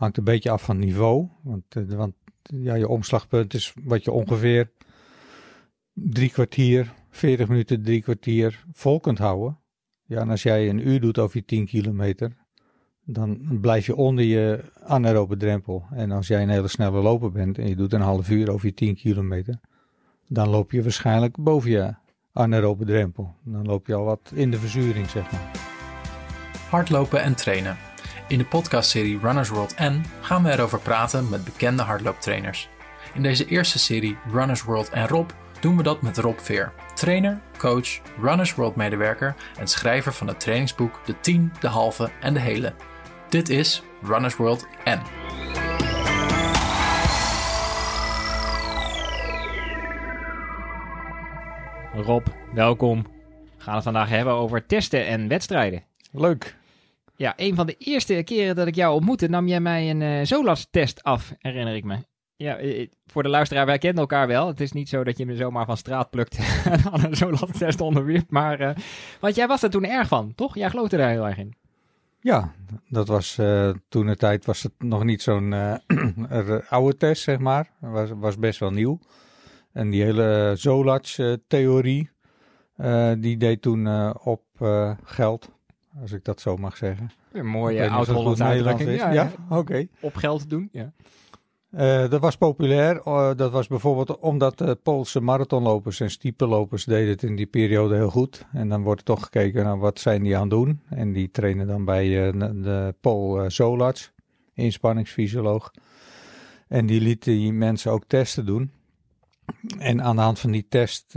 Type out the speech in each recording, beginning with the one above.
Hangt een beetje af van niveau. Want, eh, want ja, je omslagpunt is wat je ongeveer drie kwartier, 40 minuten, drie kwartier vol kunt houden. Ja, en als jij een uur doet over je 10 kilometer, dan blijf je onder je anaerobe drempel. En als jij een hele snelle loper bent en je doet een half uur over je 10 kilometer, dan loop je waarschijnlijk boven je anaerobe drempel. Dan loop je al wat in de verzuring, zeg maar. Hardlopen en trainen. In de podcastserie Runners World N gaan we erover praten met bekende hardlooptrainers. In deze eerste serie Runners World en Rob doen we dat met Rob Veer, trainer, coach, Runners World medewerker en schrijver van het trainingsboek De 10, de halve en de hele. Dit is Runners World N. Rob, welkom. We gaan het vandaag hebben over testen en wedstrijden. Leuk. Ja, een van de eerste keren dat ik jou ontmoette, nam jij mij een uh, Zolas-test af, herinner ik me. Ja, eh, voor de luisteraar, wij kennen elkaar wel. Het is niet zo dat je me zomaar van straat plukt en aan een Zolas-test onderwierp. Maar, want jij was er toen erg van, toch? Jij geloofde daar heel erg in. Ja, dat was toen de tijd was het nog niet zo'n oude test, zeg maar. Was, was best wel nieuw. En die hele Zolas-theorie, die deed toen op geld als ik dat zo mag zeggen. Een mooie oud-Hollandse uitdrukking. Ja, ja. oké. Okay. Op geld doen, ja. Uh, dat was populair. Uh, dat was bijvoorbeeld omdat de Poolse marathonlopers en stiepelopers deden het in die periode heel goed. En dan wordt er toch gekeken naar wat zijn die aan het doen. En die trainen dan bij uh, de Pool Zolarts, inspanningsfysioloog. En die liet die mensen ook testen doen. En aan de hand van die test...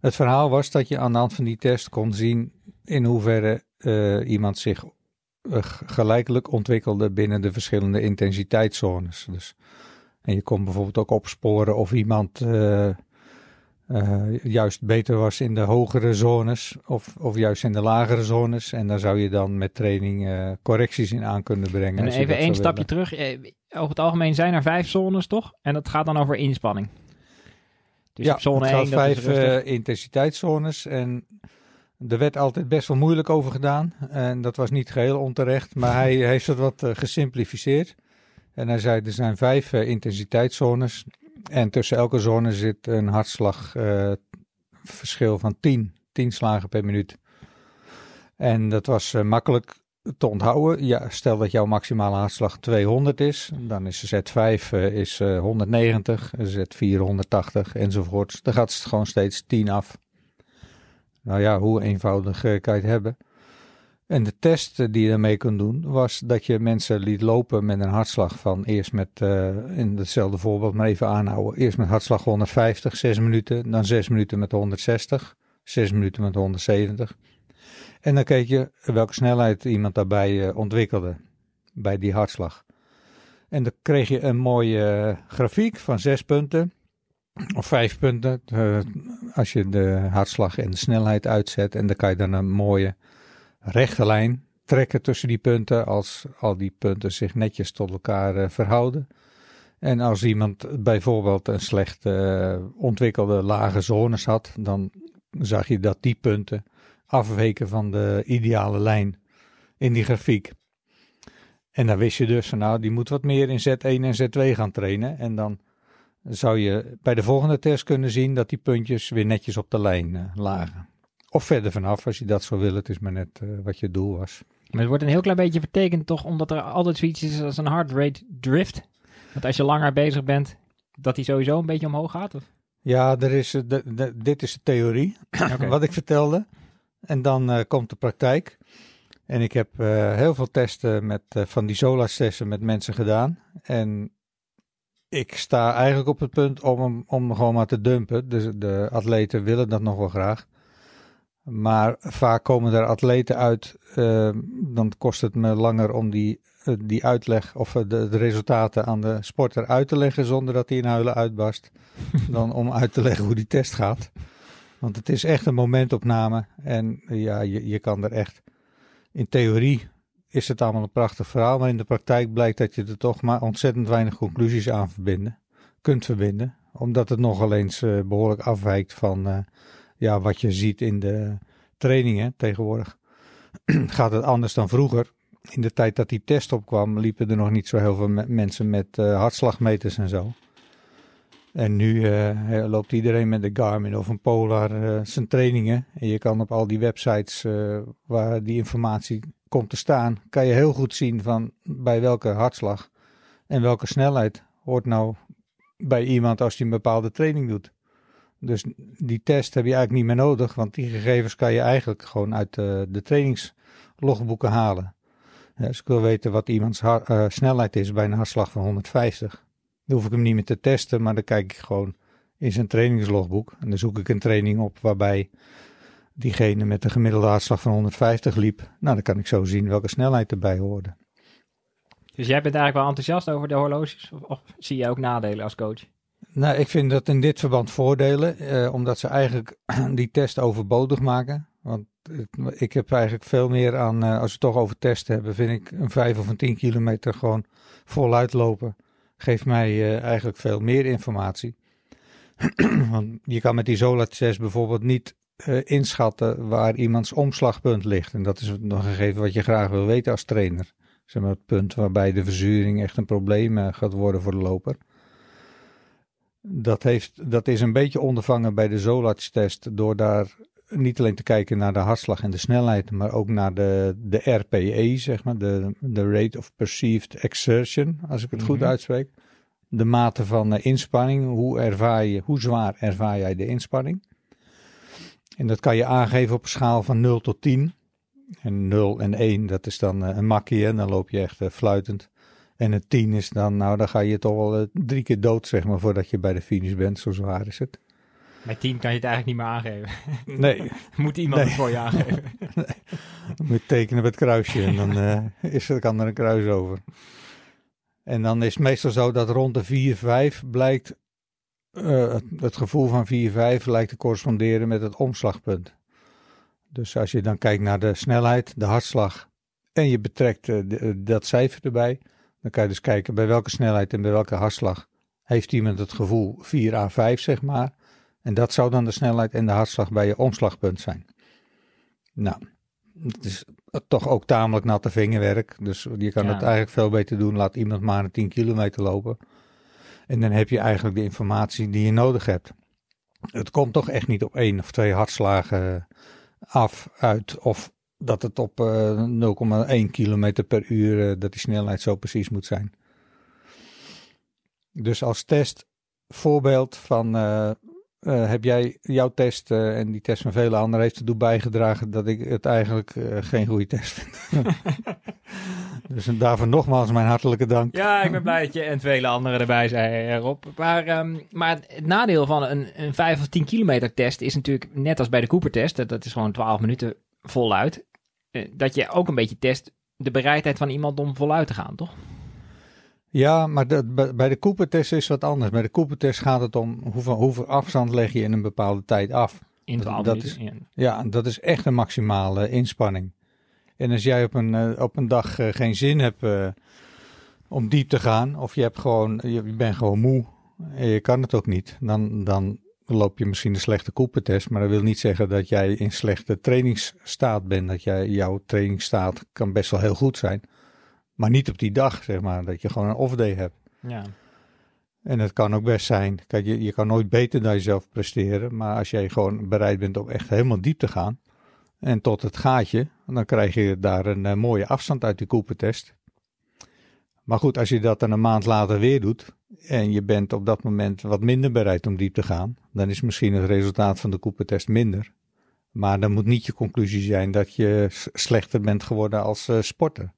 het verhaal was dat je aan de hand van die test kon zien in hoeverre uh, iemand zich uh, gelijkelijk ontwikkelde binnen de verschillende intensiteitszones. Dus, en je kon bijvoorbeeld ook opsporen of iemand uh, juist beter was in de hogere zones of, of juist in de lagere zones. En daar zou je dan met training correcties in aan kunnen brengen. En even één stapje willen. terug. Over het algemeen zijn er vijf zones, toch? En dat gaat dan over inspanning. Dus ja, zone het 1, vijf intensiteitszones en er werd altijd best wel moeilijk over gedaan. En dat was niet geheel onterecht. Maar hij heeft het wat uh, gesimplificeerd. En hij zei: er zijn vijf uh, intensiteitszones. En tussen elke zone zit een hartslagverschil uh, van 10. 10 slagen per minuut. En dat was makkelijk te onthouden. Ja, stel dat jouw maximale hartslag 200 is, dan is Z5 is 190, Z4 180 enzovoorts. Dan gaat het gewoon steeds 10 af. Nou ja, hoe eenvoudig uh, kan je het hebben? En de test die je daarmee kon doen, was dat je mensen liet lopen met een hartslag van eerst met, uh, in hetzelfde voorbeeld maar even aanhouden, eerst met hartslag 150, 6 minuten, dan 6 minuten met 160, 6 minuten met 170. En dan keek je welke snelheid iemand daarbij ontwikkelde, bij die hartslag. En dan kreeg je een mooie grafiek van zes punten. Of vijf punten. Uh, als je de hartslag en de snelheid uitzet. En dan kan je dan een mooie rechte lijn trekken tussen die punten. Als al die punten zich netjes tot elkaar uh, verhouden. En als iemand bijvoorbeeld een slecht uh, ontwikkelde lage zones had. Dan zag je dat die punten afweken van de ideale lijn in die grafiek. En dan wist je dus, nou, die moet wat meer in Z1 en Z2 gaan trainen. En dan zou je bij de volgende test kunnen zien dat die puntjes weer netjes op de lijn uh, lagen. Of verder vanaf, als je dat zou willen. Het is maar net uh, wat je doel was. Maar het wordt een heel klein beetje vertekend toch, omdat er altijd zoiets is als een heart rate drift. Want als je langer bezig bent, dat die sowieso een beetje omhoog gaat? Of? Ja, er is, de, de, dit is de theorie, okay. wat ik vertelde. En dan uh, komt de praktijk. En ik heb heel veel testen met, van die SOLAS-testen met mensen gedaan. En ik sta eigenlijk op het punt om hem, om gewoon maar te dumpen. Dus de atleten willen dat nog wel graag. Maar vaak komen er atleten uit, uh, dan kost het me langer om die, uh, die uitleg of uh, de, de, resultaten aan de sporter uit te leggen zonder dat hij in huilen uitbarst. dan om uit te leggen hoe die test gaat. Want het is echt een momentopname en ja, je, je kan er echt in theorie is het allemaal een prachtig verhaal, maar in de praktijk blijkt dat je er toch maar ontzettend weinig conclusies aan verbinden, kunt verbinden, omdat het nogal eens uh, behoorlijk afwijkt van uh, ja, wat je ziet in de trainingen tegenwoordig. Gaat het anders dan vroeger? in de tijd dat die test opkwam, liepen er nog niet zo heel veel me- mensen met eh, hartslagmeters en zo. En nu eh, loopt iedereen met een Garmin of een Polar eh, zijn trainingen. En je kan op al die websites eh, waar die informatie komt te staan, kan je heel goed zien van bij welke hartslag en welke snelheid hoort nou bij iemand als hij een bepaalde training doet. Dus die test heb je eigenlijk niet meer nodig, want die gegevens kan je eigenlijk gewoon uit de, de trainingslogboeken halen. Ja, als ik wil weten wat iemands eh, snelheid is bij een hartslag van 150, dan hoef ik hem niet meer te testen, maar dan kijk ik gewoon in zijn trainingslogboek. En dan zoek ik een training op waarbij diegene met een gemiddelde hartslag van 150 liep. Nou, dan kan ik zo zien welke snelheid erbij hoorde. Dus jij bent eigenlijk wel enthousiast over de horloges? Of, of zie je ook nadelen als coach? Nou, ik vind dat in dit verband voordelen, eh, omdat ze eigenlijk die test overbodig maken. Want het- ik heb eigenlijk veel meer aan, eh, als we het toch over testen hebben, vind ik een 5 of een 10 kilometer gewoon voluit lopen. Geeft mij eh, eigenlijk veel meer informatie. Want je kan met die Zola-test bijvoorbeeld niet eh, inschatten waar iemands omslagpunt ligt. En dat is nog een gegeven wat je graag wil weten als trainer. Zeg maar het punt waarbij de verzuring echt een probleem eh, gaat worden voor de loper. Dat, heeft, dat is een beetje ondervangen bij de Zolats-test door daar niet alleen te kijken naar de hartslag en de snelheid, maar ook naar de, de RPE, zeg maar, de, de Rate of Perceived Exertion, als ik het goed Mhm. uitspreek. De mate van eh, inspanning, hoe, ervaar je, hoe zwaar ervaar jij de inspanning? En dat kan je aangeven op een schaal van 0 tot 10. En 0 en 1, dat is dan eh, een makkie, en dan loop je echt eh, fluitend. En een 10 is dan, nou, dan ga je toch wel eh, drie keer dood, zeg maar, voordat je bij de finish bent. Zo zwaar is het. Bij 10 kan je het eigenlijk niet meer aangeven. Nee, Moet iemand Nee. het voor je aangeven? dan moet je tekenen met het kruisje en dan eh, is er, kan er een kruis over. En dan is het meestal zo dat rond de 4, 5 blijkt, eh, het, het gevoel van 4, 5 lijkt te corresponderen met het omslagpunt. Dus als je dan kijkt naar de snelheid, de hartslag en je betrekt eh, de- eh, dat cijfer erbij, dan kan je dus kijken bij welke snelheid en bij welke hartslag heeft iemand het gevoel 4 à 5 zeg maar. En dat zou dan de snelheid en de hartslag bij je omslagpunt zijn. Nou, het is toch ook tamelijk natte vingerwerk. Dus je kan Ja. het eigenlijk veel beter doen. Laat iemand maar een 10 kilometer lopen. En dan heb je eigenlijk de informatie die je nodig hebt. Het komt toch echt niet op één of twee hartslagen af, uit. Of dat het op eh, 0,1 kilometer per uur, eh, dat die snelheid zo precies moet zijn. Dus als test, voorbeeld van, eh, eh, heb jij jouw test eh, en die test van vele anderen heeft ertoe bijgedragen dat ik het eigenlijk eh, geen goede test vind. dus daarvoor nogmaals mijn hartelijke dank. Ja, ik ben blij dat je en vele anderen erbij zijn, Rob. Maar, ehm, maar het nadeel van een, een 5 of 10 kilometer test is natuurlijk, net als bij de Cooper-test, dat, dat is gewoon 12 minuten voluit, dat je ook een beetje test de bereidheid van iemand om voluit te gaan, toch? Ja, maar dat, bij de Cooper-test is wat anders. Bij de Cooper-test gaat het om hoeveel, hoeveel afstand leg je in een bepaalde tijd af. In Dat- 12 dat minuten. Ja. Dat is echt een maximale inspanning. En als jij op een, eh, op een dag eh, geen zin hebt eh, om diep te gaan, of je, hebt gewoon, je, je bent gewoon moe en je kan het ook niet, dan, dan loop je misschien een slechte Cooper-test. Maar dat wil niet zeggen dat jij in slechte trainingsstaat bent. Dat jij, jouw trainingsstaat kan best wel heel goed zijn. Maar niet op die dag, zeg maar, dat je gewoon een off-day hebt. Ja. En het kan ook best zijn, kijk, je, je kan nooit beter dan jezelf presteren, maar als jij gewoon bereid bent om echt helemaal diep te gaan en tot het gaatje, dan krijg je daar een eh, mooie afstand uit die Cooper-test. Maar goed, als je dat dan een maand later weer doet en je bent op dat moment wat minder bereid om diep te gaan, dan is misschien het resultaat van de Cooper-test minder. Maar dan moet niet je conclusie zijn dat je slechter bent geworden als eh, sporter.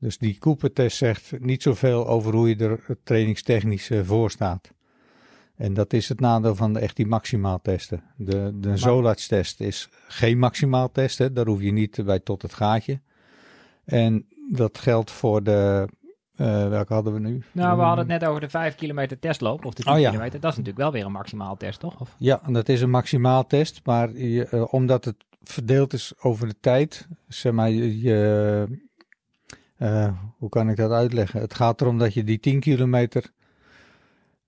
Dus die Cooper-test zegt niet zoveel over hoe je er trainingstechnisch eh, voor staat. En dat is het nadeel van de, echt die maximaal testen. De, de Zolats-test is geen maximaal testen. Daar hoef je niet bij tot het gaatje. En dat geldt voor de... eh, welke hadden we nu? Nou, we hadden het net over de 5 kilometer testloop, of de 10 Oh, ja. kilometer. Dat is natuurlijk wel weer een maximaal test, toch? Of? Ja, en dat is een maximaal test. Maar je, eh, omdat het verdeeld is over de tijd, zeg maar, je, eh, hoe kan ik dat uitleggen? Het gaat erom dat je die 10 kilometer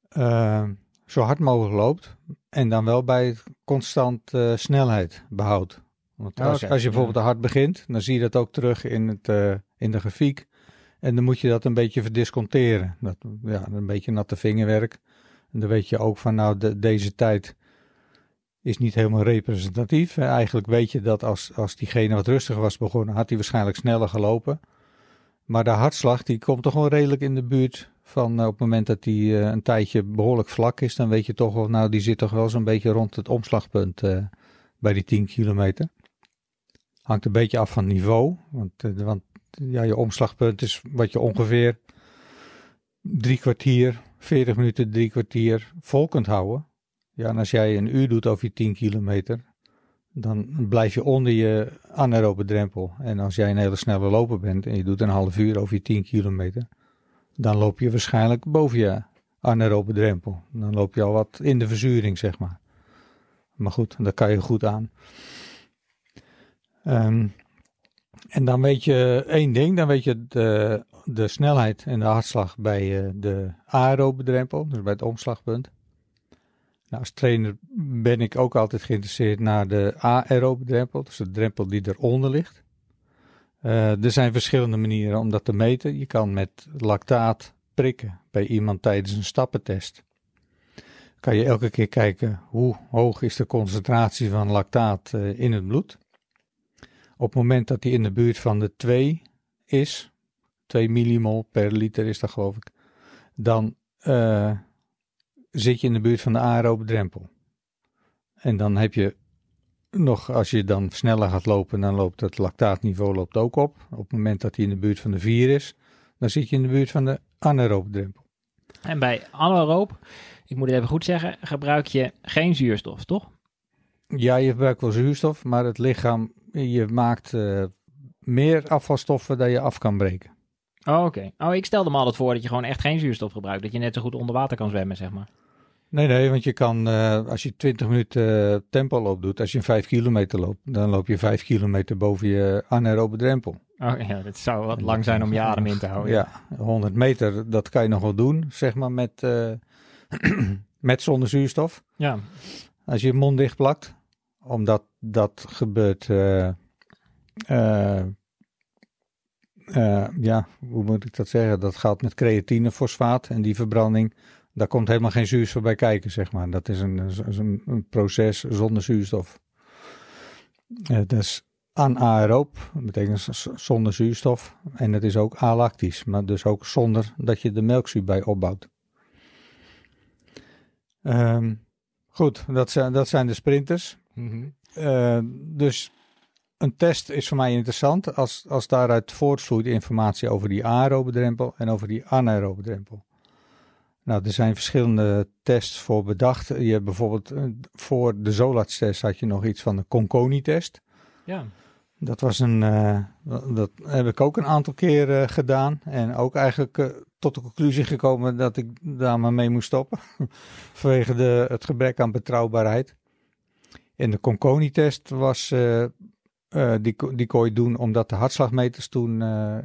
eh, zo hard mogelijk loopt en dan wel bij constant eh, snelheid behoudt. Want Oh, als, als je ja. bijvoorbeeld te hard begint, dan zie je dat ook terug in, het, in de grafiek. En dan moet je dat een beetje verdisconteren. Dat, ja, een beetje natte vingerwerk. En dan weet je ook van, nou, de, deze tijd is niet helemaal representatief. Eh, Eigenlijk weet je dat als, als diegene wat rustiger was begonnen, had hij waarschijnlijk sneller gelopen. Maar de hartslag, die komt toch wel redelijk in de buurt van eh, op het moment dat die eh, een tijdje behoorlijk vlak is. Dan weet je toch wel, nou, die zit toch wel zo'n beetje rond het omslagpunt eh, bij die 10 kilometer. Hangt een beetje af van niveau. Want, want ja, je omslagpunt is wat je ongeveer drie kwartier, 40 minuten, drie kwartier vol kunt houden. Ja, en als jij een uur doet over je 10 kilometer, dan blijf je onder je anaerobe drempel. En als jij een hele snelle loper bent en je doet een half uur over je 10 kilometer, dan loop je waarschijnlijk boven je anaerobe drempel. Dan loop je al wat in de verzuring, zeg maar. Maar goed, daar kan je goed aan. Ehm, en dan weet je één ding, dan weet je de, de snelheid en de hartslag bij eh, de aerobe drempel, dus bij het omslagpunt. Nou, als trainer ben ik ook altijd geïnteresseerd naar de aerobe drempel, dus de drempel die eronder ligt. Eh, er zijn verschillende manieren om dat te meten. Je kan met lactaat prikken bij iemand tijdens een stappentest. Kan je elke keer kijken hoe hoog is de concentratie van lactaat eh, in het bloed. Op het moment dat die in de buurt van de 2 is, 2 millimol per liter is dat geloof ik, dan eh, zit je in de buurt van de aerobe drempel. En dan heb je nog, als je dan sneller gaat lopen, dan loopt het lactaatniveau loopt ook op. Op het moment dat hij in de buurt van de 4 is, dan zit je in de buurt van de anaerobe drempel. En bij anaeroop, ik moet het even goed zeggen, gebruik je geen zuurstof, toch? Ja, je gebruikt wel zuurstof, maar het lichaam, je maakt eh, meer afvalstoffen dan je af kan breken. Oh, oké. Oh, ik stelde me altijd voor dat je gewoon echt geen zuurstof gebruikt. Dat je net zo goed onder water kan zwemmen, zeg maar. Nee, nee, want je kan, eh, als je 20 minuten eh, tempo loop doet, als je 5 kilometer loopt, dan loop je 5 kilometer boven je anaerobe drempel. Oh ja, dat zou wat lang zijn om je adem in te houden. Ja, 100 meter, dat kan je nog wel doen, zeg maar, met, eh, met zonder zuurstof. Ja. Als je je mond dicht plakt, omdat dat gebeurt, ja, hoe moet ik dat zeggen? Dat gaat met creatinefosfaat en die verbranding, daar komt helemaal geen zuurstof bij kijken, zeg maar. Dat is een, een, een proces zonder zuurstof. Eh, dat is anaeroop, dat betekent zonder zuurstof. En het is ook alactisch, maar dus ook zonder dat je de melkzuur bij opbouwt. Ehm, goed, dat zijn, dat zijn de sprinters. Mhm. Eh, dus een test is voor mij interessant als, als daaruit voortvloeit informatie over die aerobe drempel en over die anaerobe drempel. Nou, er zijn verschillende tests voor bedacht. Je hebt bijvoorbeeld eh, voor de Zolats-test had je nog iets van de Conconi-test. Ja. Dat was een, eh, dat- heb ik ook een aantal keer eh, gedaan. En ook eigenlijk tot de conclusie gekomen dat ik daar maar mee moest stoppen. Vanwege de, het gebrek aan betrouwbaarheid. En de Conconi-test was, eh, die, die kon je doen omdat de hartslagmeters toen, eh,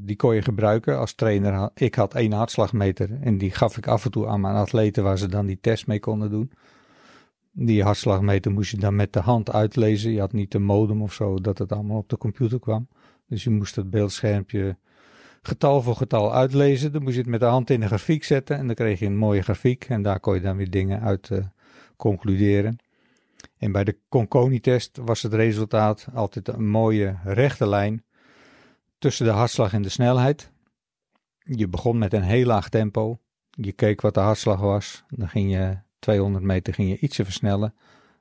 die kon je gebruiken als trainer. Ik had één hartslagmeter en die gaf ik af en toe aan mijn atleten waar ze dan die test mee konden doen. Die hartslagmeter moest je dan met de hand uitlezen. Je had niet een modem of zo dat het allemaal op de computer kwam. Dus je moest het beeldschermpje getal voor getal uitlezen. Dan moest je het met de hand in een grafiek zetten en dan kreeg je een mooie grafiek. En daar kon je dan weer dingen uit concluderen. En bij de Conconi-test was het resultaat altijd een mooie rechte lijn tussen de hartslag en de snelheid. Je begon met een heel laag tempo. Je keek wat de hartslag was. Dan ging je 200 meter ging je ietsje versnellen.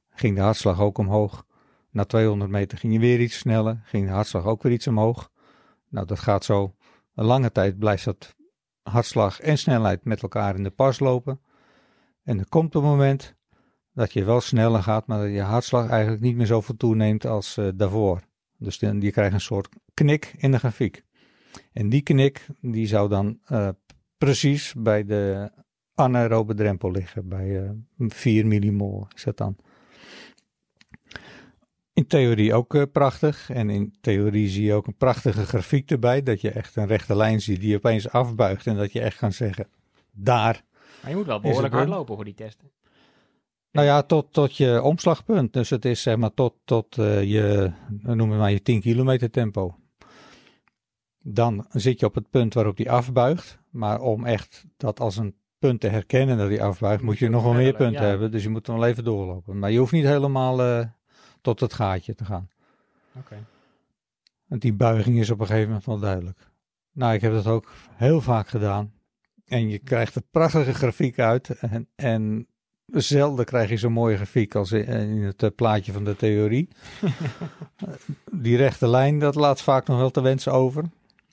Ging de hartslag ook omhoog. Na 200 meter ging je weer iets sneller. Ging de hartslag ook weer iets omhoog. Nou, dat gaat zo. Een lange tijd blijft dat hartslag en snelheid met elkaar in de pas lopen. En er komt een moment dat je wel sneller gaat, maar dat je hartslag eigenlijk niet meer zoveel toeneemt als eh, daarvoor. Dus dan, je krijgt een soort knik in de grafiek. En die knik, die zou dan eh, precies bij de anaerobe drempel liggen, bij eh 4 millimol is dat dan. In theorie ook prachtig. En in theorie zie je ook een prachtige grafiek erbij. Dat je echt een rechte lijn ziet die opeens afbuigt. En dat je echt kan zeggen, daar. Maar je moet wel behoorlijk hard lopen voor die testen. Nou ja, tot, tot je omslagpunt. Dus het is zeg maar tot, tot uh, je, noem het maar je 10 kilometer tempo. Dan zit je op het punt waarop die afbuigt. Maar om echt dat als een punt te herkennen dat hij afbuigt, moet je nog wel meer punten hebben. Dus je moet dan wel even doorlopen. Maar je hoeft niet helemaal uh, tot het gaatje te gaan. Oké. Okay. Want die buiging is op een gegeven moment wel duidelijk. Nou, ik heb dat ook heel vaak gedaan. En je krijgt een prachtige grafiek uit. En, en zelden krijg je zo'n mooie grafiek als in het eh, plaatje van de theorie. die rechte lijn, dat laat vaak nog wel te wensen over.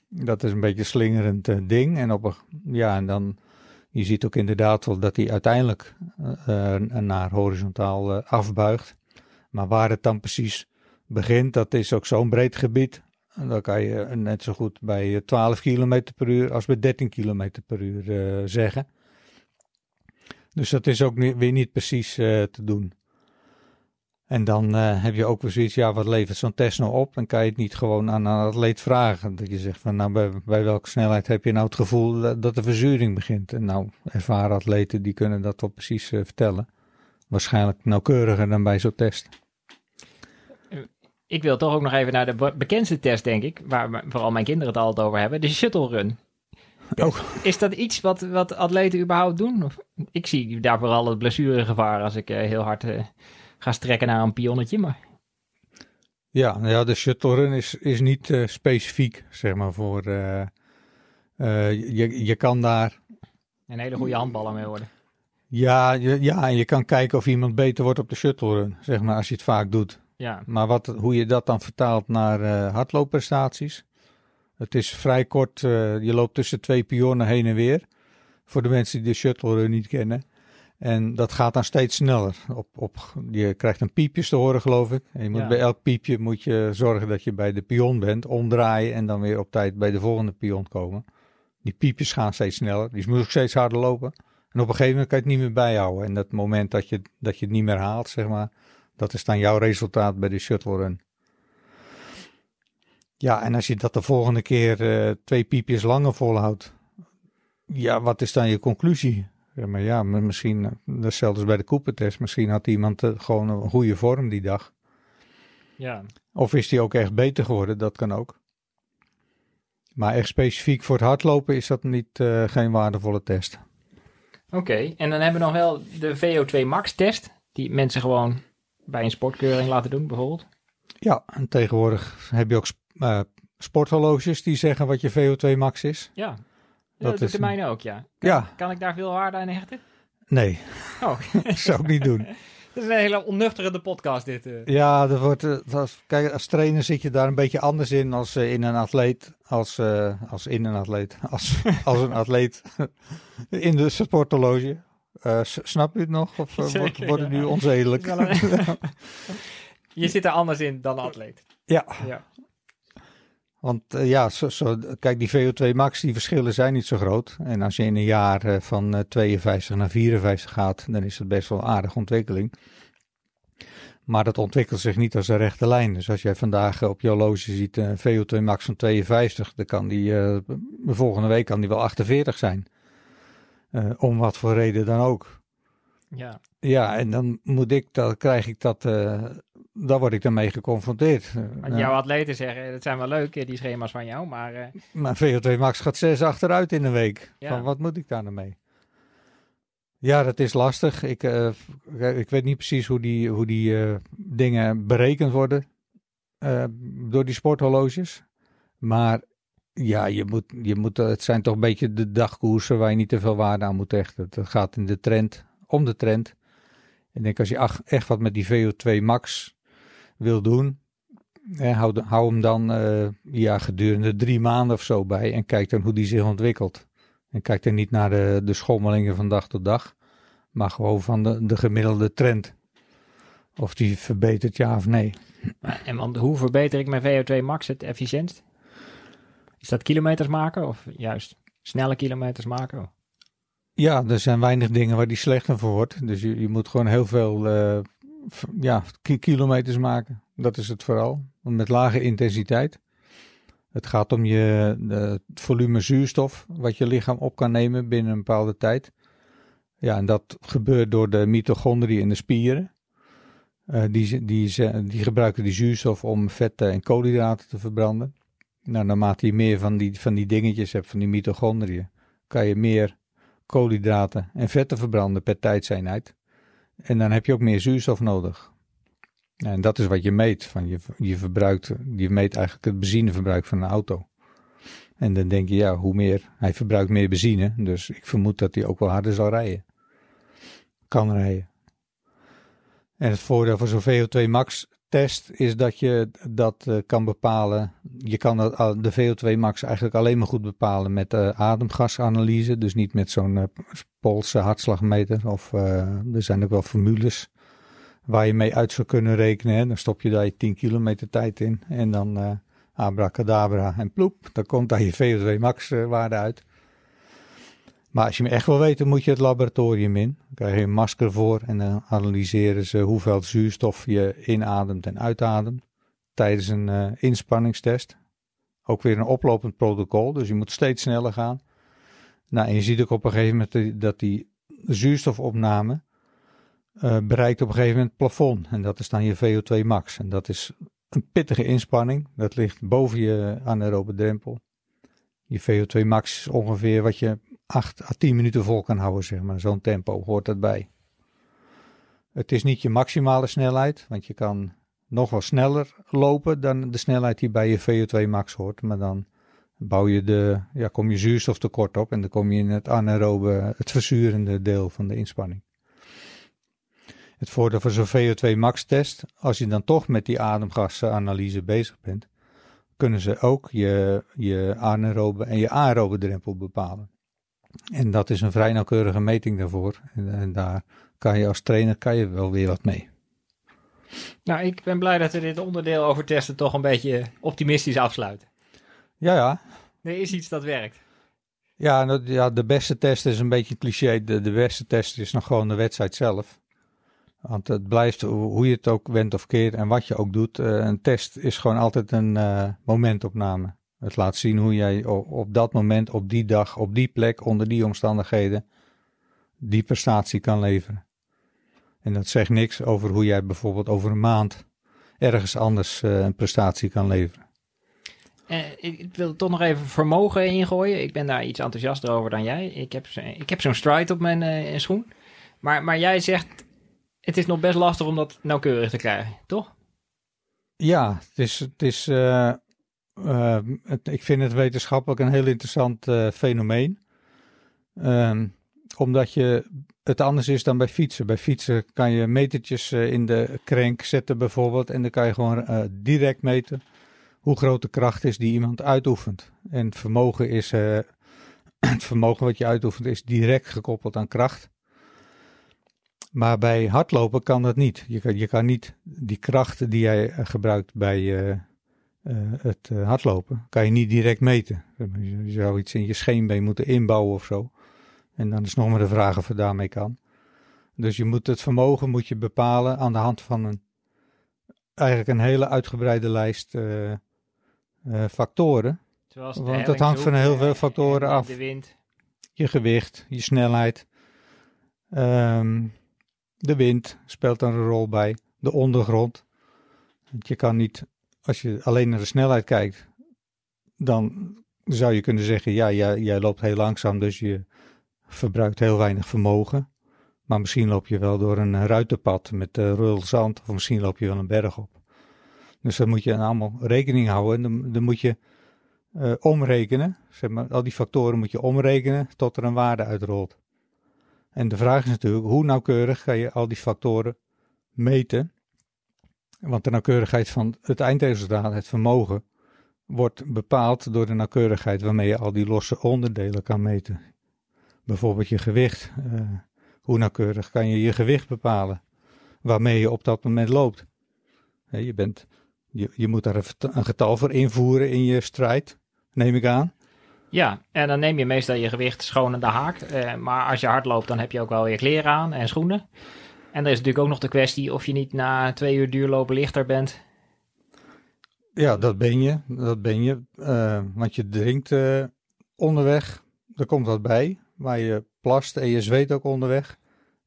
Dat is een beetje een slingerend uh, ding. En, op een, ja, en dan, je ziet ook inderdaad wel dat hij uiteindelijk uh, naar horizontaal afbuigt. Maar waar het dan precies begint, dat is ook zo'n breed gebied. Dan kan je net zo goed bij 12 km per uur als bij 13 km per uur zeggen. Dus dat is ook weer niet precies uh, te doen. En dan uh, heb je ook weer zoiets, ja, wat levert zo'n test nou op? Dan kan je het niet gewoon aan een atleet vragen. Dat je zegt van, nou, bij, welke snelheid heb je nou het gevoel dat, de verzuring begint? En nou, ervaren atleten, die kunnen dat wel precies uh, vertellen. Waarschijnlijk nauwkeuriger dan bij zo'n test. Ik wil toch ook nog even naar de bekendste test, denk ik, waar vooral mijn kinderen het altijd over hebben, de shuttle run. Oh. Is dat iets wat, wat atleten überhaupt doen? Of, ik zie daar vooral het blessuregevaar als ik uh, heel hard uh, ga strekken naar een pionnetje. Maar... Ja, ja, de shuttle run is, is niet uh, specifiek, zeg maar, voor... je, je kan daar... Een hele goede handballer mee worden. Ja, je, ja, en je kan kijken of iemand beter wordt op de shuttle run, zeg maar, als je het vaak doet. Ja. Maar wat, hoe je dat dan vertaalt naar hardloopprestaties... Het is vrij kort. Uh, je loopt tussen twee pionnen heen en weer. Voor de mensen die de shuttle run niet kennen. En dat gaat dan steeds sneller. Op, op, je krijgt een piepjes te horen, geloof ik. En je moet Ja. bij elk piepje moet je zorgen dat je bij de pion bent, omdraaien en dan weer op tijd bij de volgende pion komen. Die piepjes gaan steeds sneller. Die moet ook steeds harder lopen. En op een gegeven moment kan je het niet meer bijhouden. En dat moment dat je, dat je het niet meer haalt, zeg maar, dat is dan jouw resultaat bij de shuttle run. Ja, en als je dat de volgende keer eh, twee piepjes langer volhoudt, ja, wat is dan je conclusie? Ja, maar ja, maar misschien, eh, dat is zelfs bij de Cooper-test, misschien had iemand eh, gewoon een goede vorm die dag. Ja. Of is die ook echt beter geworden, dat kan ook. Maar echt specifiek voor het hardlopen is dat niet, eh, geen waardevolle test. Oké, en dan hebben we nog wel de VO2 max test. Die mensen gewoon bij een sportkeuring laten doen, bijvoorbeeld. Ja, en tegenwoordig heb je ook eh, sporthorloges die zeggen wat je VO2 max is. Ja, Dat dat, is de een- mijne ook, ja. Ja, Kan ik daar veel waarde aan hechten? nee, Oh, zou ik niet doen. dat is een hele onnuchterende podcast dit. eh. Ja, dat wordt, eh, dat- kijk, als trainer zit je daar een beetje anders in als in een atleet. Als, als in een atleet. Als, als een atleet in de sporthorloge. Snap u het nog? Of wordt, het nu onzedelijk? Een- Je zit er anders in dan atleet. Ja, Ja. Want eh, ja, zo, zo, kijk, die VO2 max, die verschillen zijn niet zo groot. En als je in een jaar eh, van eh, 52 naar 54 gaat, dan is het best wel een aardige ontwikkeling. Maar dat ontwikkelt zich niet als een rechte lijn. Dus als jij vandaag eh, op je horloge ziet een VO2 max van 52, dan kan die eh, de volgende week kan die wel 48 zijn. Eh, om wat voor reden dan ook. ja. Ja, en dan moet ik, dan krijg ik dat, eh daar word ik dan mee geconfronteerd. Eh, Want nou, jouw atleten zeggen, dat zijn wel leuk, eh, die schema's van jou, maar eh, Mijn VO2 max gaat 6 achteruit in een week. Ja. Van, wat moet ik daar nou mee? Ja, dat is lastig. Ik, eh, ik weet niet precies hoe die, hoe die eh, dingen berekend worden eh, door die sporthorloges. Maar ja, je moet, je moet, het zijn toch een beetje de dagkoersen waar je niet te veel waarde aan moet hechten. Het gaat in de trend, om de trend. Ik denk als je ach- echt wat met die VO2 max wil doen, eh, hou, hou hem dan eh, ja, gedurende drie maanden of zo bij en kijk dan hoe die zich ontwikkelt. En kijk dan niet naar de, de schommelingen van dag tot dag, maar gewoon van de, de gemiddelde trend. Of die verbetert ja of nee. En want hoe verbeter ik mijn VO2 max het efficiëntst? Is dat kilometers maken of juist snelle kilometers maken? Ja, er zijn weinig dingen waar die slechter voor wordt. Dus je, je moet gewoon heel veel eh, ja, ki- kilometers maken. Dat is het vooral. Met lage intensiteit. Het gaat om je, het volume zuurstof wat je lichaam op kan nemen binnen een bepaalde tijd. Ja, en dat gebeurt door de mitochondriën in de spieren. Uh, die, die, die gebruiken die zuurstof om vetten en koolhydraten te verbranden. Nou, naarmate je meer van die, van die dingetjes hebt, van die mitochondriën, kan je meer koolhydraten en vetten verbranden per tijdseenheid. En dan heb je ook meer zuurstof nodig. En dat is wat je meet. Van je, je, verbruikt, je meet eigenlijk het benzineverbruik van een auto. En dan denk je, ja, hoe meer, hij verbruikt meer benzine, dus ik vermoed dat hij ook wel harder zal rijden. Kan rijden. En het voordeel van zo'n VO2 max test is dat je dat uh, kan bepalen. Je kan dat, de VO2 max eigenlijk alleen maar goed bepalen met de ademgasanalyse. Dus niet met zo'n uh, hartslagmeter. Of er zijn ook wel formules waar je mee uit zou kunnen rekenen. Hè. Dan stop je daar je 10 kilometer tijd in. En dan abracadabra en ploep. Dan komt daar je VO2 max waarde uit. Maar als je me echt wil weten, moet je het laboratorium in. Dan krijg je een masker voor en dan analyseren ze hoeveel zuurstof je inademt en uitademt tijdens een uh, inspanningstest. Ook weer een oplopend protocol, dus je moet steeds sneller gaan. Nou, en je ziet ook op een gegeven moment dat die zuurstofopname uh, bereikt op een gegeven moment het plafond. En dat is dan je VO2 max. En dat is een pittige inspanning. Dat ligt boven je anaerobe drempel. Je VO2 max is ongeveer wat je 8 à 10 minuten vol kan houden, zeg maar. Zo'n tempo hoort dat bij. Het is niet je maximale snelheid, want je kan nog wel sneller lopen dan de snelheid die bij je VO2 max hoort. Maar dan bouw je de, ja, kom je zuurstoftekort op en dan kom je in het anaerobe, het verzurende deel van de inspanning. Het voordeel van zo'n VO2 max test, als je dan toch met die ademgasanalyse bezig bent, kunnen ze ook je, je anaerobe en je aerobe drempel bepalen. En dat is een vrij nauwkeurige meting daarvoor. En, en, daar kan je als trainer kan je wel weer wat mee. Nou, ik ben blij dat we dit onderdeel over testen toch een beetje optimistisch afsluiten. Ja, ja. Er is iets dat werkt. Ja, ja de beste test is een beetje cliché. De, de beste test is nog gewoon de wedstrijd zelf. Want het blijft, hoe je het ook went of keert en wat je ook doet, eh, een test is gewoon altijd een uh, momentopname. Het laat zien hoe jij op dat moment, op die dag, op die plek, onder die omstandigheden, die prestatie kan leveren. En dat zegt niks over hoe jij bijvoorbeeld over een maand ergens anders uh, een prestatie kan leveren. Uh, ik wil toch nog even vermogen ingooien. Ik ben daar iets enthousiaster over dan jij. Ik heb, ik heb zo'n stride op mijn uh, schoen. Maar, maar jij zegt, het is nog best lastig om dat nauwkeurig te krijgen, toch? Ja, het is, het is het, ik vind het wetenschappelijk een heel interessant uh, fenomeen. Um, omdat je het anders is dan bij fietsen. Bij fietsen kan je metertjes uh, in de krenk zetten bijvoorbeeld. En dan kan je gewoon direct meten hoe groot de kracht is die iemand uitoefent. En het vermogen, is, het vermogen wat je uitoefent is direct gekoppeld aan kracht. Maar bij hardlopen kan dat niet. Je kan, je kan niet die kracht die jij gebruikt bij het uh, hardlopen, kan je niet direct meten. Je zou iets in je scheenbeen moeten inbouwen of zo. En dan is nog maar de vraag of het daarmee kan. Dus je moet het vermogen moet je bepalen aan de hand van een, eigenlijk een hele uitgebreide lijst uh, factoren. Zoals Want dat hangt van heel veel factoren af. De wind. Je gewicht, je snelheid. Um, de wind speelt er een rol bij. De ondergrond. Want je kan niet als je alleen naar de snelheid kijkt, dan zou je kunnen zeggen: ja, jij, loopt heel langzaam, dus je verbruikt heel weinig vermogen. Maar misschien loop je wel door een ruitenpad met uh, rul zand, of misschien loop je wel een berg op. Dus daar moet je allemaal rekening houden. Dan, dan moet je uh, omrekenen. Zeg maar, al die factoren moet je omrekenen tot er een waarde uitrolt. En de vraag is natuurlijk: hoe nauwkeurig ga je al die factoren meten? Want de nauwkeurigheid van het eindresultaat, het vermogen, wordt bepaald door de nauwkeurigheid waarmee je al die losse onderdelen kan meten. Bijvoorbeeld je gewicht. Uh, hoe nauwkeurig kan je je gewicht bepalen waarmee je op dat moment loopt? je, bent, je, je moet daar een getal voor invoeren in je strijd, neem ik aan. Ja, en dan neem je meestal je gewicht schoon de haak. Uh, maar als je hard loopt, dan heb je ook wel weer kleren aan en schoenen. En er is natuurlijk ook nog de kwestie of je niet na twee uur duurlopen lichter bent. Ja, dat ben je. Dat ben je. Uh, want je drinkt uh, onderweg. Er komt wat bij. waar je plast en je zweet ook onderweg.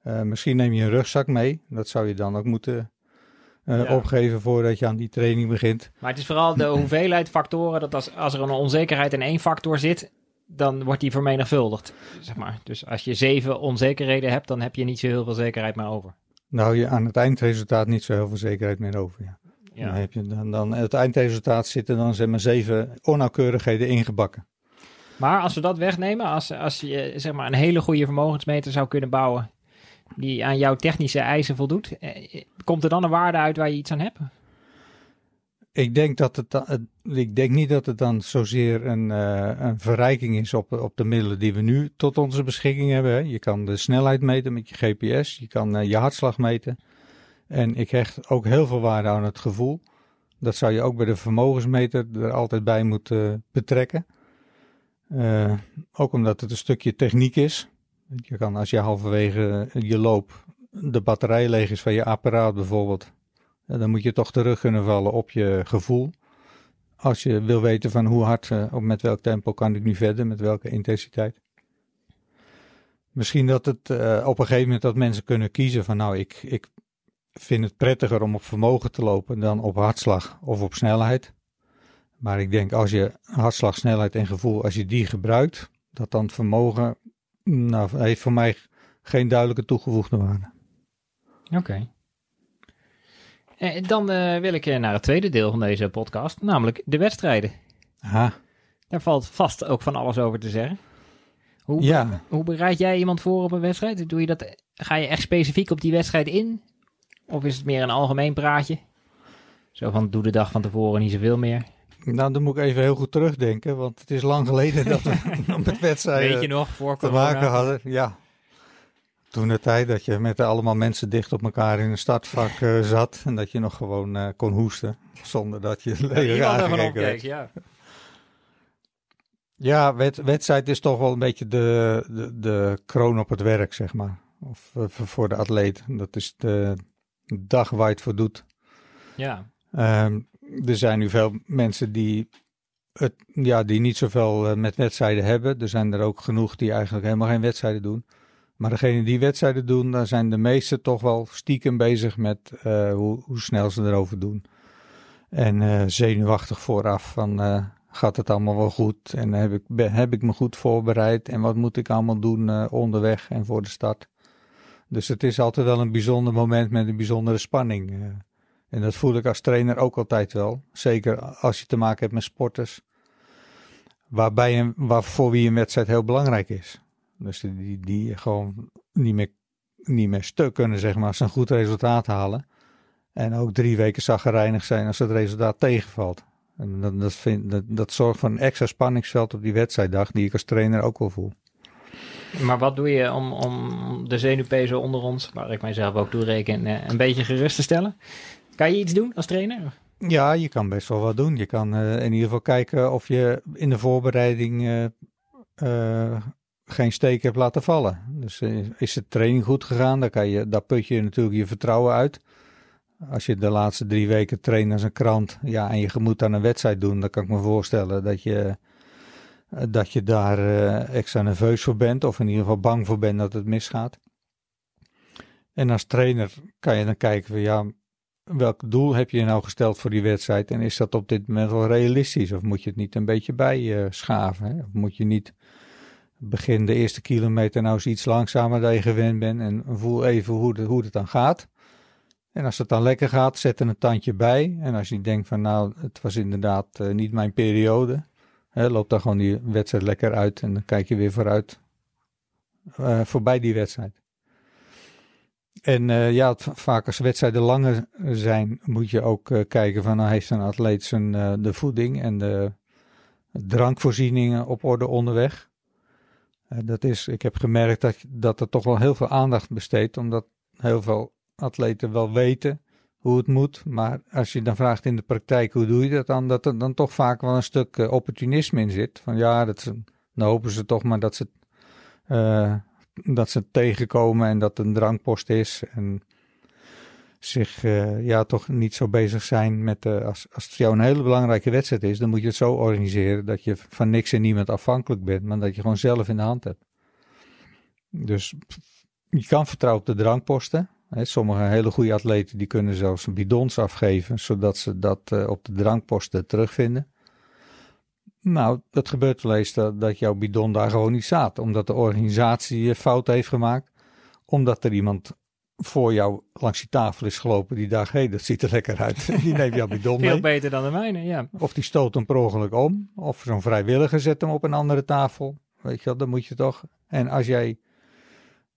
Uh, misschien neem je een rugzak mee. Dat zou je dan ook moeten uh, ja. opgeven voordat je aan die training begint. Maar het is vooral de hoeveelheid factoren. Dat als, als er een onzekerheid in één factor zit, dan wordt die vermenigvuldigd. Zeg maar. Dus als je zeven onzekerheden hebt, dan heb je niet zo heel veel zekerheid meer over. Nou, je aan het eindresultaat niet zo heel veel zekerheid meer over. Ja. ja. Dan heb je dan, dan het eindresultaat zitten dan zeg maar zeven onnauwkeurigheden ingebakken. Maar als we dat wegnemen, als, als je zeg maar een hele goede vermogensmeter zou kunnen bouwen die aan jouw technische eisen voldoet, eh, komt er dan een waarde uit waar je iets aan hebt? Ik denk, dat het, ik denk niet dat het dan zozeer een, uh, een verrijking is op, op de middelen die we nu tot onze beschikking hebben. Hè. Je kan de snelheid meten met je GPS, je kan uh, je hartslag meten. En ik hecht ook heel veel waarde aan het gevoel. Dat zou je ook bij de vermogensmeter er altijd bij moeten betrekken. Uh, ook omdat het een stukje techniek is. Je kan als je halverwege je loop de batterij leeg is van je apparaat bijvoorbeeld, dan moet je toch terug kunnen vallen op je gevoel. Als je wil weten van hoe hard uh, of met welk tempo kan ik nu verder, met welke intensiteit. Misschien dat het uh, op een gegeven moment dat mensen kunnen kiezen van nou ik, ik vind het prettiger om op vermogen te lopen dan op hartslag of op snelheid. Maar ik denk als je hartslag, snelheid en gevoel, als je die gebruikt, dat dan vermogen nou, heeft voor mij geen duidelijke toegevoegde waarde. Oké. Eh, dan uh, wil ik naar het tweede deel van deze podcast, namelijk de wedstrijden. Aha. Daar valt vast ook van alles over te zeggen. Hoe, ja. hoe bereid jij iemand voor op een wedstrijd? Doe je dat, ga je echt specifiek op die wedstrijd in? Of is het meer een algemeen praatje? Zo van, doe de dag van tevoren niet zoveel meer. Nou, dan moet ik even heel goed terugdenken, want het is lang geleden dat we met wedstrijden Weet je nog, voor te maken hadden. Ja, toen de tijd dat je met allemaal mensen dicht op elkaar in een startvak uh, zat en dat je nog gewoon uh, kon hoesten zonder dat je leger ja, werd. Ja, ja wed wedstrijd is toch wel een beetje de, de, de kroon op het werk, zeg maar. Of uh, voor de atleet. Dat is de dag waar je het voor doet. Ja. Um, er zijn nu veel mensen die, het, ja, die niet zoveel met wedstrijden hebben. Er zijn er ook genoeg die eigenlijk helemaal geen wedstrijden doen. Maar degene die wedstrijden doen, daar zijn de meesten toch wel stiekem bezig met uh, hoe, hoe, snel ze erover doen. En uh, zenuwachtig vooraf van uh, gaat het allemaal wel goed en heb ik, heb ik me goed voorbereid en wat moet ik allemaal doen onderweg en voor de start. Dus het is altijd wel een bijzonder moment met een bijzondere spanning. en dat voel ik als trainer ook altijd wel. Zeker als je te maken hebt met sporters. Waarbij een, waar, voor wie een wedstrijd heel belangrijk is. Dus die, die gewoon niet meer, niet meer stuk kunnen, zeg maar, als ze een goed resultaat halen. En ook drie weken zaggerijnig zijn als het resultaat tegenvalt. En dat, dat, vind, dat, dat zorgt voor een extra spanningsveld op die wedstrijddag, die ik als trainer ook wel voel. Maar wat doe je om, om de zenuwpezen onder ons, waar ik mijzelf ook toe reken, eh, een beetje gerust te stellen? Kan je iets doen als trainer? Ja, je kan best wel wat doen. Je kan uh, in ieder geval kijken of je in de voorbereiding uh, uh, geen steek hebt laten vallen. Dus uh, is de training goed gegaan, dan, kan je, daar put je natuurlijk je vertrouwen uit. Als je de laatste drie weken traint als een krant ja, en je moet aan een wedstrijd doen, dan kan ik me voorstellen dat je, dat je daar uh, extra nerveus voor bent, of in ieder geval bang voor bent dat het misgaat. En als trainer kan je dan kijken van ja, welk doel heb je nou gesteld voor die wedstrijd en is dat op dit moment wel realistisch of moet je het niet een beetje bijschaven? Hè? Of moet je niet begin de eerste kilometer nou eens iets langzamer dan je gewend bent en voel even hoe, hoe het dan gaat. En als het dan lekker gaat, zet er een tandje bij. En als je denkt van nou, het was inderdaad uh, niet mijn periode, hè, loop dan gewoon die wedstrijd lekker uit en dan kijk je weer vooruit, uh, voorbij die wedstrijd. En uh, ja, vaak als wedstrijden langer zijn, moet je ook kijken van nou heeft een atleet zijn de voeding en de drankvoorzieningen op orde onderweg. Uh, dat is, ik heb gemerkt dat, dat er toch wel heel veel aandacht besteedt, omdat heel veel atleten wel weten hoe het moet. Maar als je dan vraagt in de praktijk hoe doe je dat dan, dat er dan toch vaak wel een stuk uh, opportunisme in zit. Van ja, dat dan hopen ze toch maar dat ze, uh, dat ze tegenkomen en dat het een drankpost is. En zich uh, ja, toch niet zo bezig zijn met, uh, als, als het jou een hele belangrijke wedstrijd is, dan moet je het zo organiseren dat je van niks en niemand afhankelijk bent, maar dat je gewoon zelf in de hand hebt. Dus je kan vertrouwen op de drankposten. Hè, sommige hele goede atleten die kunnen zelfs bidons afgeven, zodat ze dat uh, op de drankposten terugvinden. Nou, het gebeurt wel eens dat, dat jouw bidon daar gewoon niet staat, omdat de organisatie fout heeft gemaakt, omdat er iemand voor jou langs die tafel is gelopen die dacht, hé, hey, dat ziet er lekker uit. die neemt jouw bidon mee. Veel beter dan de mijne, ja. Of die stoot hem per ongeluk om, of zo'n vrijwilliger zet hem op een andere tafel. Weet je wel, dan moet je toch. En als jij,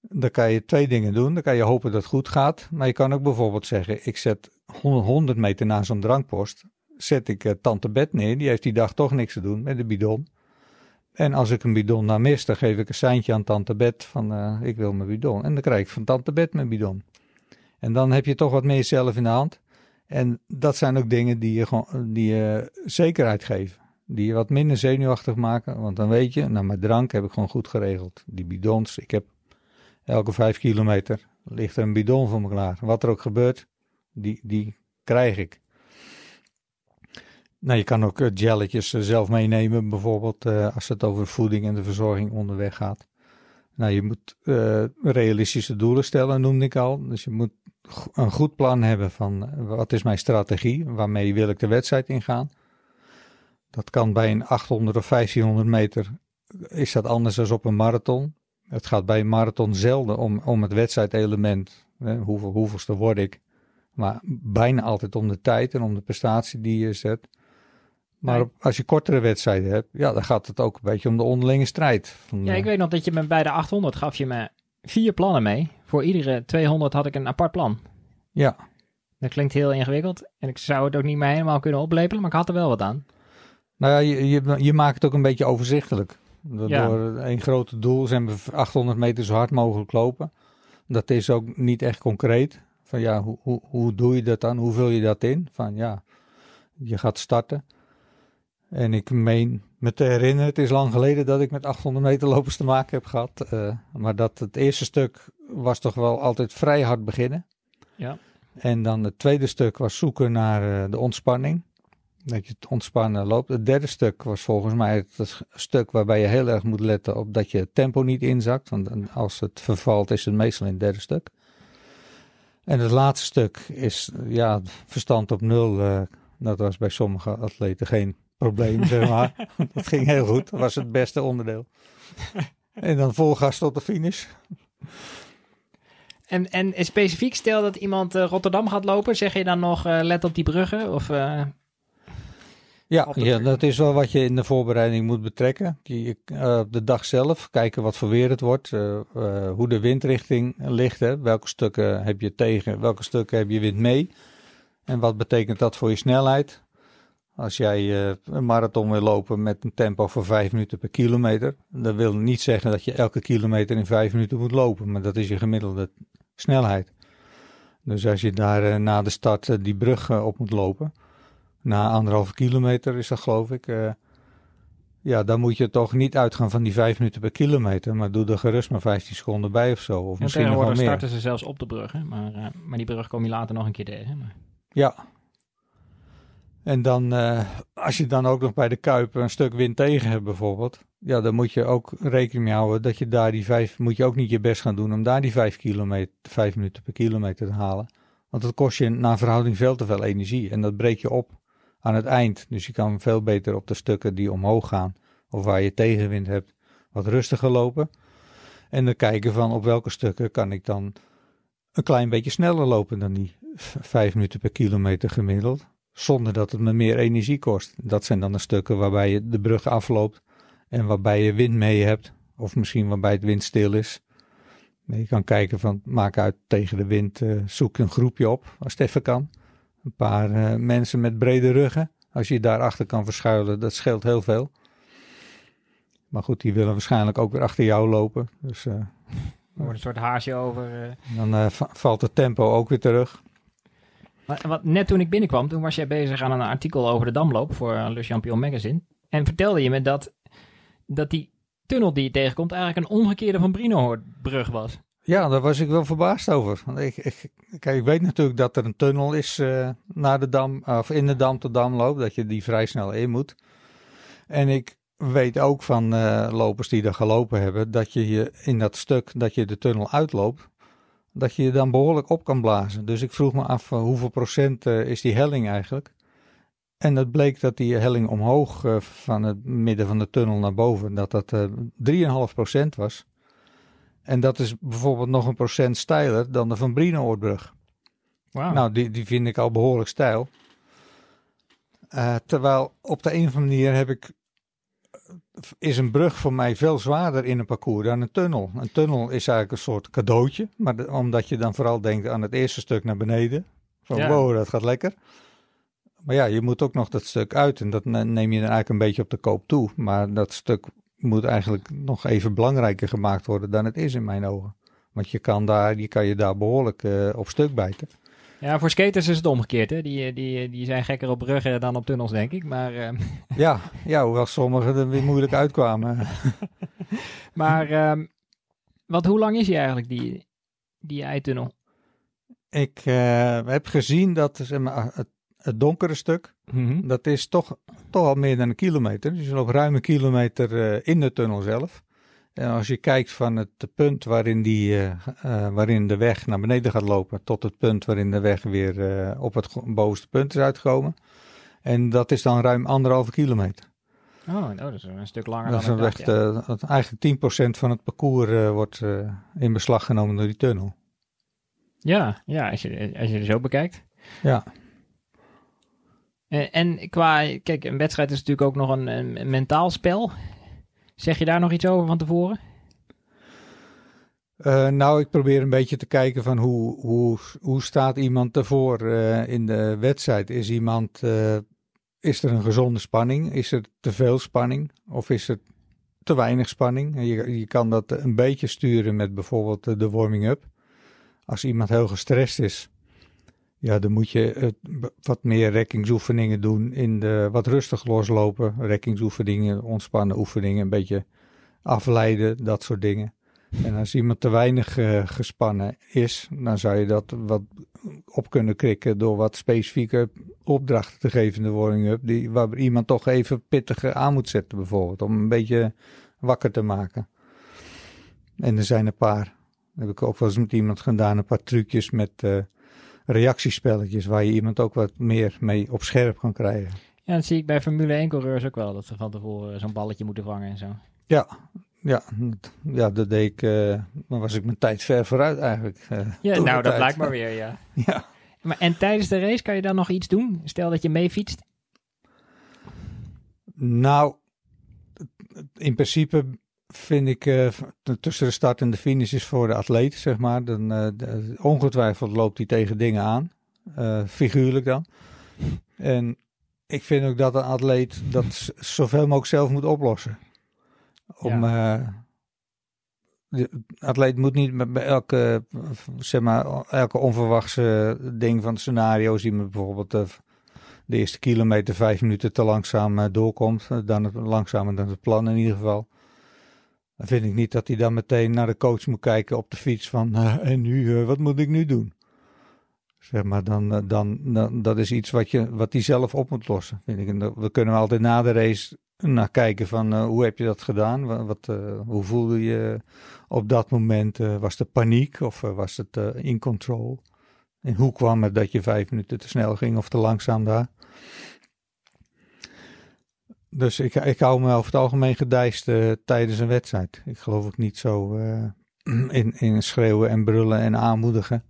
dan kan je twee dingen doen. Dan kan je hopen dat het goed gaat. Maar je kan ook bijvoorbeeld zeggen, ik zet 100 meter na zo'n drankpost, zet ik uh, tante Bed neer. Die heeft die dag toch niks te doen met de bidon. En als ik een bidon naar mis, dan geef ik een seintje aan tante Bet van uh, ik wil mijn bidon. En dan krijg ik van tante Bet mijn bidon. En dan heb je toch wat meer zelf in de hand. En dat zijn ook dingen die je, gewoon, die je zekerheid geven. Die je wat minder zenuwachtig maken. Want dan weet je, nou mijn drank heb ik gewoon goed geregeld. Die bidons, ik heb elke vijf kilometer ligt er een bidon voor me klaar. Wat er ook gebeurt, die, die krijg ik. Nou, je kan ook uh, jelletjes uh, zelf meenemen, bijvoorbeeld uh, als het over voeding en de verzorging onderweg gaat. Nou, je moet realistische doelen stellen, noemde ik al. Dus je moet een goed plan hebben van wat is mijn strategie, waarmee wil ik de wedstrijd ingaan. Dat kan bij een 800 of 1500 meter, is dat anders dan op een marathon. Het gaat bij een marathon zelden om, om het wedstrijdelement, hoeveelste word ik. Maar bijna altijd om de tijd en om de prestatie die je zet. Maar op, als je kortere wedstrijden hebt, ja, dan gaat het ook een beetje om de onderlinge strijd. Van, ja, ik weet nog dat je me bij de 800 gaf je me vier plannen mee. Voor iedere 200 had ik een apart plan. Ja. Dat klinkt heel ingewikkeld. En ik zou het ook niet meer helemaal kunnen oplepelen, maar ik had er wel wat aan. Nou ja, je, je, je maakt het ook een beetje overzichtelijk. Door ja. een grote doel zijn we 800 meter zo hard mogelijk lopen. Dat is ook niet echt concreet. Van ja, hoe, hoe, hoe doe je dat dan? Hoe vul je dat in? Van ja, je gaat starten. En ik meen me te herinneren, het is lang geleden dat ik met 800 meter lopers te maken heb gehad. Uh, maar dat het eerste stuk was toch wel altijd vrij hard beginnen. Ja. En dan het tweede stuk was zoeken naar uh, de ontspanning. Dat je het ontspannen loopt. Het derde stuk was volgens mij het, het, stuk waarbij je heel erg moet letten op dat je tempo niet inzakt. Want als het vervalt is het meestal in het derde stuk. En het laatste stuk is ja, verstand op nul. Uh, dat was bij sommige atleten geen probleem, zeg maar. dat ging heel goed. Dat was het beste onderdeel. En dan vol gas tot de finish. En, en specifiek, stel dat iemand uh, Rotterdam gaat lopen, zeg je dan nog uh, let op die bruggen? Of, uh, ja, ja, dat is wel wat je in de voorbereiding moet betrekken. Die, de dag zelf, kijken wat voor weer het wordt, hoe de windrichting ligt. Hè. Welke stukken heb je tegen, welke stukken heb je wind mee? En wat betekent dat voor je snelheid? Als jij uh, een marathon wil lopen met een tempo van 5 minuten per kilometer, dat wil niet zeggen dat je elke kilometer in 5 minuten moet lopen, maar dat is je gemiddelde snelheid. Dus als je daar uh, na de start uh, die brug op moet lopen, na anderhalve kilometer is dat geloof ik, ja, dan moet je toch niet uitgaan van die 5 minuten per kilometer, maar doe er gerust maar 15 seconden bij of zo. Of ja, misschien nog wel meer. starten ze zelfs op de brug, hè? Maar, maar die brug kom je later nog een keer tegen. Maar... Ja, en dan, uh, als je dan ook nog bij de Kuip een stuk wind tegen hebt bijvoorbeeld, ja, dan moet je ook rekening mee houden dat je daar die vijf, moet je ook niet je best gaan doen om daar die vijf, kilometer, vijf minuten per kilometer te halen. Want dat kost je naar verhouding veel te veel energie en dat breek je op aan het eind. Dus je kan veel beter op de stukken die omhoog gaan of waar je tegenwind hebt, wat rustiger lopen. En dan kijken van op welke stukken kan ik dan een klein beetje sneller lopen dan die vijf minuten per kilometer gemiddeld zonder dat het me meer energie kost. Dat zijn dan de stukken waarbij je de brug afloopt en waarbij je wind mee hebt, of misschien waarbij het wind stil is. Je kan kijken van maak uit tegen de wind, uh, zoek een groepje op als het even kan. Een paar uh, mensen met brede ruggen. Als je daarachter kan verschuilen, dat scheelt heel veel. Maar goed, die willen waarschijnlijk ook weer achter jou lopen. Dus, uh, er wordt een soort haasje over. Dan valt het tempo ook weer terug. Net toen ik binnenkwam, toen was jij bezig aan een artikel over de Damloop voor uh, Le Champion Magazine. En vertelde je me dat, dat die tunnel die je tegenkomt eigenlijk een omgekeerde van Brinoordbrug was. Ja, daar was ik wel verbaasd over. Want ik, ik, ik weet natuurlijk dat er een tunnel is uh, naar de dam, of in de dam tot Damloop, dat je die vrij snel in moet. En ik weet ook van uh, lopers die er gelopen hebben, dat je in dat stuk dat je de tunnel uitloopt, dat je je dan behoorlijk op kan blazen. Dus ik vroeg me af hoeveel procent is die helling eigenlijk. En het bleek dat die helling omhoog van het midden van de tunnel naar boven, dat dat 3,5% was. En dat is bijvoorbeeld nog een procent steiler dan de Van Brienoordbrug. Wow. Nou, die, die vind ik al behoorlijk steil. Uh, terwijl op de een of andere manier heb ik, is een brug voor mij veel zwaarder in een parcours dan een tunnel. Een tunnel is eigenlijk een soort cadeautje, maar de, omdat je dan vooral denkt aan het eerste stuk naar beneden. Van Ja. wow, dat gaat lekker. Maar ja, je moet ook nog dat stuk uit en dat ne- neem je dan eigenlijk een beetje op de koop toe. Maar dat stuk moet eigenlijk nog even belangrijker gemaakt worden dan het is in mijn ogen. Want je kan, daar, je, kan je daar behoorlijk eh, op stuk bijten. Ja, voor skaters is het omgekeerd. Hè? Die, die, die zijn gekker op bruggen dan op tunnels, denk ik. Maar, eh, Ja, ja hoewel sommigen er weer moeilijk uitkwamen. maar ehm, wat, hoe lang is die eigenlijk, die, die eitunnel? Ik eh, heb gezien dat zeg maar, het, het donkere stuk, Mhm. dat is toch, toch al meer dan een kilometer. Dus je loopt ruim een kilometer eh, in de tunnel zelf. En als je kijkt van het punt waarin, die, eh, eh, waarin de weg naar beneden gaat lopen, tot het punt waarin de weg weer eh, op het bovenste punt is uitgekomen. En dat is dan ruim anderhalve kilometer. Oh, nou, dat is een stuk langer Dat is een dacht, ja. eh, het- eigenlijk 10% van het parcours eh, wordt eh, in beslag genomen door die tunnel. Ja, ja als, je, als je er zo bekijkt. Ja. En, en qua, kijk, een wedstrijd is natuurlijk ook nog een, een, een mentaal spel. Zeg je daar nog iets over van tevoren? Eh, nou, ik probeer een beetje te kijken van hoe, hoe, hoe staat iemand ervoor eh, in de wedstrijd. Is iemand, eh, is er een gezonde spanning? Is er te veel spanning? Of is er te weinig spanning? Je, je kan dat een beetje sturen met bijvoorbeeld de warming-up. Als iemand heel gestrest is, ja, dan moet je eh, wat meer rekkingsoefeningen doen. In de, wat rustig loslopen, rekkingsoefeningen, ontspannen oefeningen, een beetje afleiden, dat soort dingen. En als iemand te weinig eh, gespannen is, dan zou je dat wat op kunnen krikken door wat specifieke opdrachten te geven in de warming-up, die, waar iemand toch even pittig aan moet zetten bijvoorbeeld, om een beetje wakker te maken. En er zijn een paar, heb ik ook wel eens met iemand gedaan, een paar trucjes met eh, reactiespelletjes, waar je iemand ook wat meer mee op scherp kan krijgen. Ja, dat zie ik bij Formule 1 coureurs ook wel. Dat ze van tevoren zo'n balletje moeten vangen en zo. Ja, ja, dat- ja dat deed ik, eh, dan was ik mijn tijd ver vooruit eigenlijk. eh, Ja, nou, dat tijd. lijkt maar weer, ja. Ja. Maar, en tijdens de race kan je dan nog iets doen? Stel dat je mee fietst. Nou, in principe vind ik eh, tussen de start en de finish is voor de atleet, zeg maar. Dan, eh, ongetwijfeld loopt hij tegen dingen aan, eh, figuurlijk dan. En ik vind ook dat een atleet dat zoveel mogelijk zelf moet oplossen. Om, de atleet moet niet met- bij elke, zeg maar, elke onverwachte ding van scenario's die me bijvoorbeeld de eerste kilometer vijf minuten te langzaam doorkomt, dan het, langzamer dan het plan in ieder geval. Dan vind ik niet dat hij dan meteen naar de coach moet kijken op de fiets van eh, en nu, eh, wat moet ik nu doen? Zeg maar, dan, eh, dan, dat is iets wat, je, wat hij zelf op moet lossen, vind ik. En we kunnen altijd na de race naar kijken van hoe heb je dat gedaan? Wat, hoe voelde je op dat moment? Was het paniek of was het in control? En hoe kwam het dat je vijf minuten te snel ging of te langzaam daar? Dus ik, ik hou me over het algemeen gedijst eh, tijdens een wedstrijd. Ik geloof ook niet zo eh, in, in schreeuwen en brullen en aanmoedigen.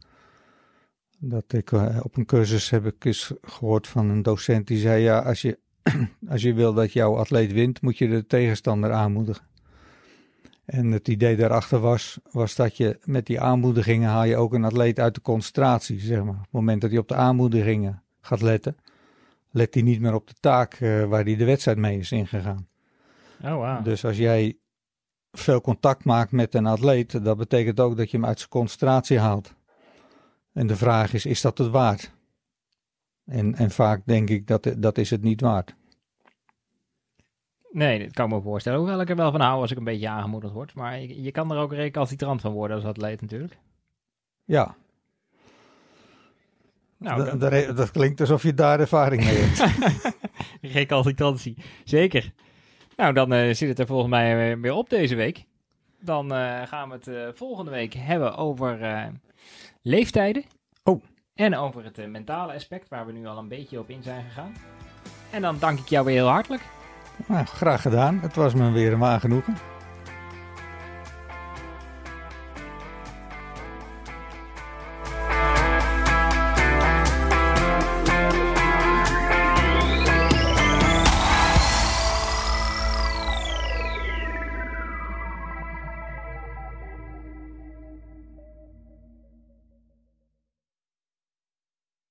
Dat ik eh, op een cursus heb ik eens gehoord van een docent die zei: Ja, als je, als je wil dat jouw atleet wint, moet je de tegenstander aanmoedigen. En het idee daarachter was, was dat je met die aanmoedigingen haal je ook een atleet uit de concentratie, zeg maar. Op het moment dat hij op de aanmoedigingen gaat letten, let hij niet meer op de taak eh, waar hij de wedstrijd mee is ingegaan. Oh, wow. Dus als jij veel contact maakt met een atleet, dat betekent ook dat je hem uit zijn concentratie haalt. En de vraag is, is dat het waard? En, en vaak denk ik, dat, dat is het niet waard. Nee, dat kan ik me voorstellen. Hoewel ik er wel van hou als ik een beetje aangemoedigd word. Maar je, je kan er ook recalcitrant van worden als atleet natuurlijk. Ja, Nou, dat, dat- klinkt alsof je daar ervaring mee hebt. recalcitrantie. Zeker. Nou, dan eh, zit het er volgens mij eh, weer op deze week. Dan eh, gaan we het volgende week hebben over leeftijden. Oh. En over het mentale aspect, waar we nu al een beetje op in zijn gegaan. En dan dank ik jou weer heel hartelijk. Nou, graag gedaan. Het was me weer een waar genoegen.